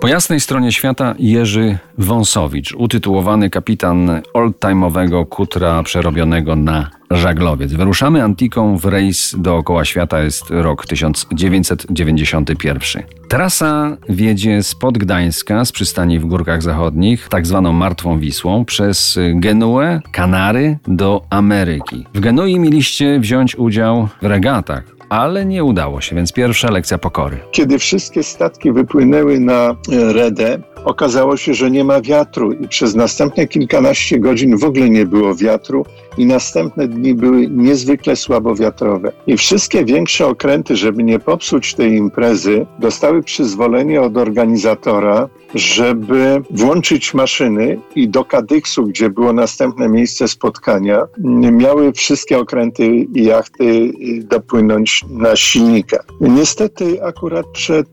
Po jasnej stronie świata Jerzy Wąsowicz, utytułowany kapitan oldtime'owego kutra przerobionego na żaglowiec. Wyruszamy Antiką w rejs dookoła świata, jest rok 1991. Trasa wiedzie spod Gdańska, z przystani w Górkach Zachodnich, tak zwaną Martwą Wisłą, przez Genuę, Kanary do Ameryki. W Genui mieliście wziąć udział w regatach ale nie udało się, więc pierwsza lekcja pokory. Kiedy wszystkie statki wypłynęły na e, Redę, okazało się, że nie ma wiatru i przez następne kilkanaście godzin w ogóle nie było wiatru i następne dni były niezwykle słabowiatrowe. I wszystkie większe okręty, żeby nie popsuć tej imprezy, dostały przyzwolenie od organizatora, żeby włączyć maszyny i do Kadyksu, gdzie było następne miejsce spotkania, miały wszystkie okręty i jachty dopłynąć na silnika. Niestety akurat przed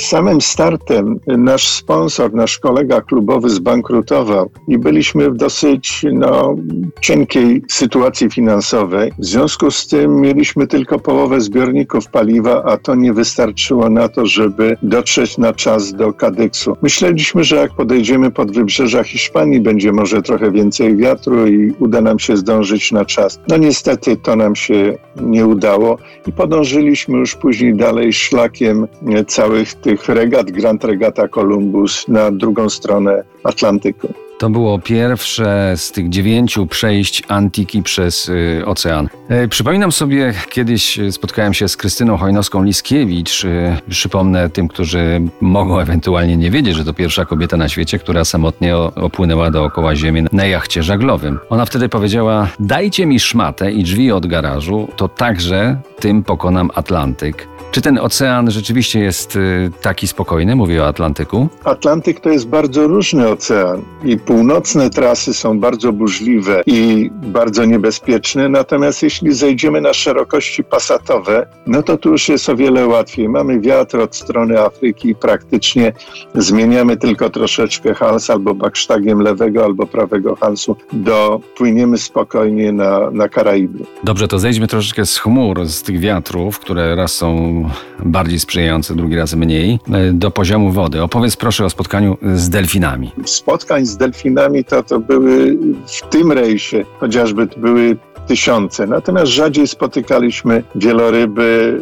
samym startem nasz sponsor, nasz kolega klubowy zbankrutował i byliśmy w dosyć no, cienkiej sytuacji finansowej. W związku z tym mieliśmy tylko połowę zbiorników paliwa, a to nie wystarczyło na to, żeby dotrzeć na czas do Kadyksu. Myśleliśmy, że jak podejdziemy pod wybrzeża Hiszpanii, będzie może trochę więcej wiatru i uda nam się zdążyć na czas. No niestety to nam się nie udało i podążyliśmy już później dalej szlakiem całych tych regat Grand Regata Columbus na drugą stronę Atlantyku. To było pierwsze z tych dziewięciu przejść Antiki przez y, ocean. E, przypominam sobie, kiedyś spotkałem się z Krystyną Hojnowską-Liskiewicz. Y, przypomnę tym, którzy mogą ewentualnie nie wiedzieć, że to pierwsza kobieta na świecie, która samotnie opłynęła dookoła Ziemi na jachcie żaglowym. Ona wtedy powiedziała: Dajcie mi szmatę i drzwi od garażu, to także tym pokonam Atlantyk. Czy ten ocean rzeczywiście jest y, taki spokojny? Mówię o Atlantyku. Atlantyk to jest bardzo różny ocean i północne trasy są bardzo burzliwe i bardzo niebezpieczne, natomiast jeśli zejdziemy na szerokości pasatowe, no to tu już jest o wiele łatwiej. Mamy wiatr od strony Afryki i praktycznie zmieniamy tylko troszeczkę hals albo baksztagiem lewego albo prawego halsu, do płyniemy spokojnie na, na Karaiby. Dobrze, to zejdźmy troszeczkę z chmur, z tych wiatrów, które raz są bardziej sprzyjające, drugi raz mniej, e, do poziomu wody. Opowiedz proszę o spotkaniu z delfinami. Spotkań z delfinami to, to były w tym rejsie, chociażby były tysiące. Natomiast rzadziej spotykaliśmy wieloryby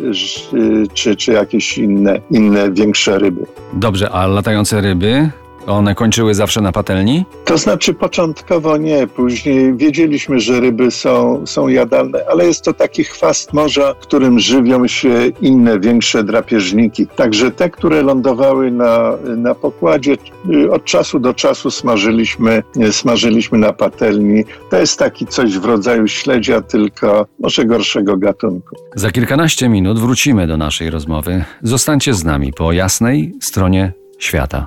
czy, czy jakieś inne, inne większe ryby. Dobrze, a latające ryby? One kończyły zawsze na patelni? To znaczy początkowo nie, później wiedzieliśmy, że ryby są, są jadalne, ale jest to taki chwast morza, którym żywią się inne, większe drapieżniki. Także te, które lądowały na, na pokładzie, od czasu do czasu smażyliśmy, smażyliśmy na patelni. To jest taki coś w rodzaju śledzia, tylko może gorszego gatunku. Za kilkanaście minut wrócimy do naszej rozmowy. Zostańcie z nami po jasnej stronie świata.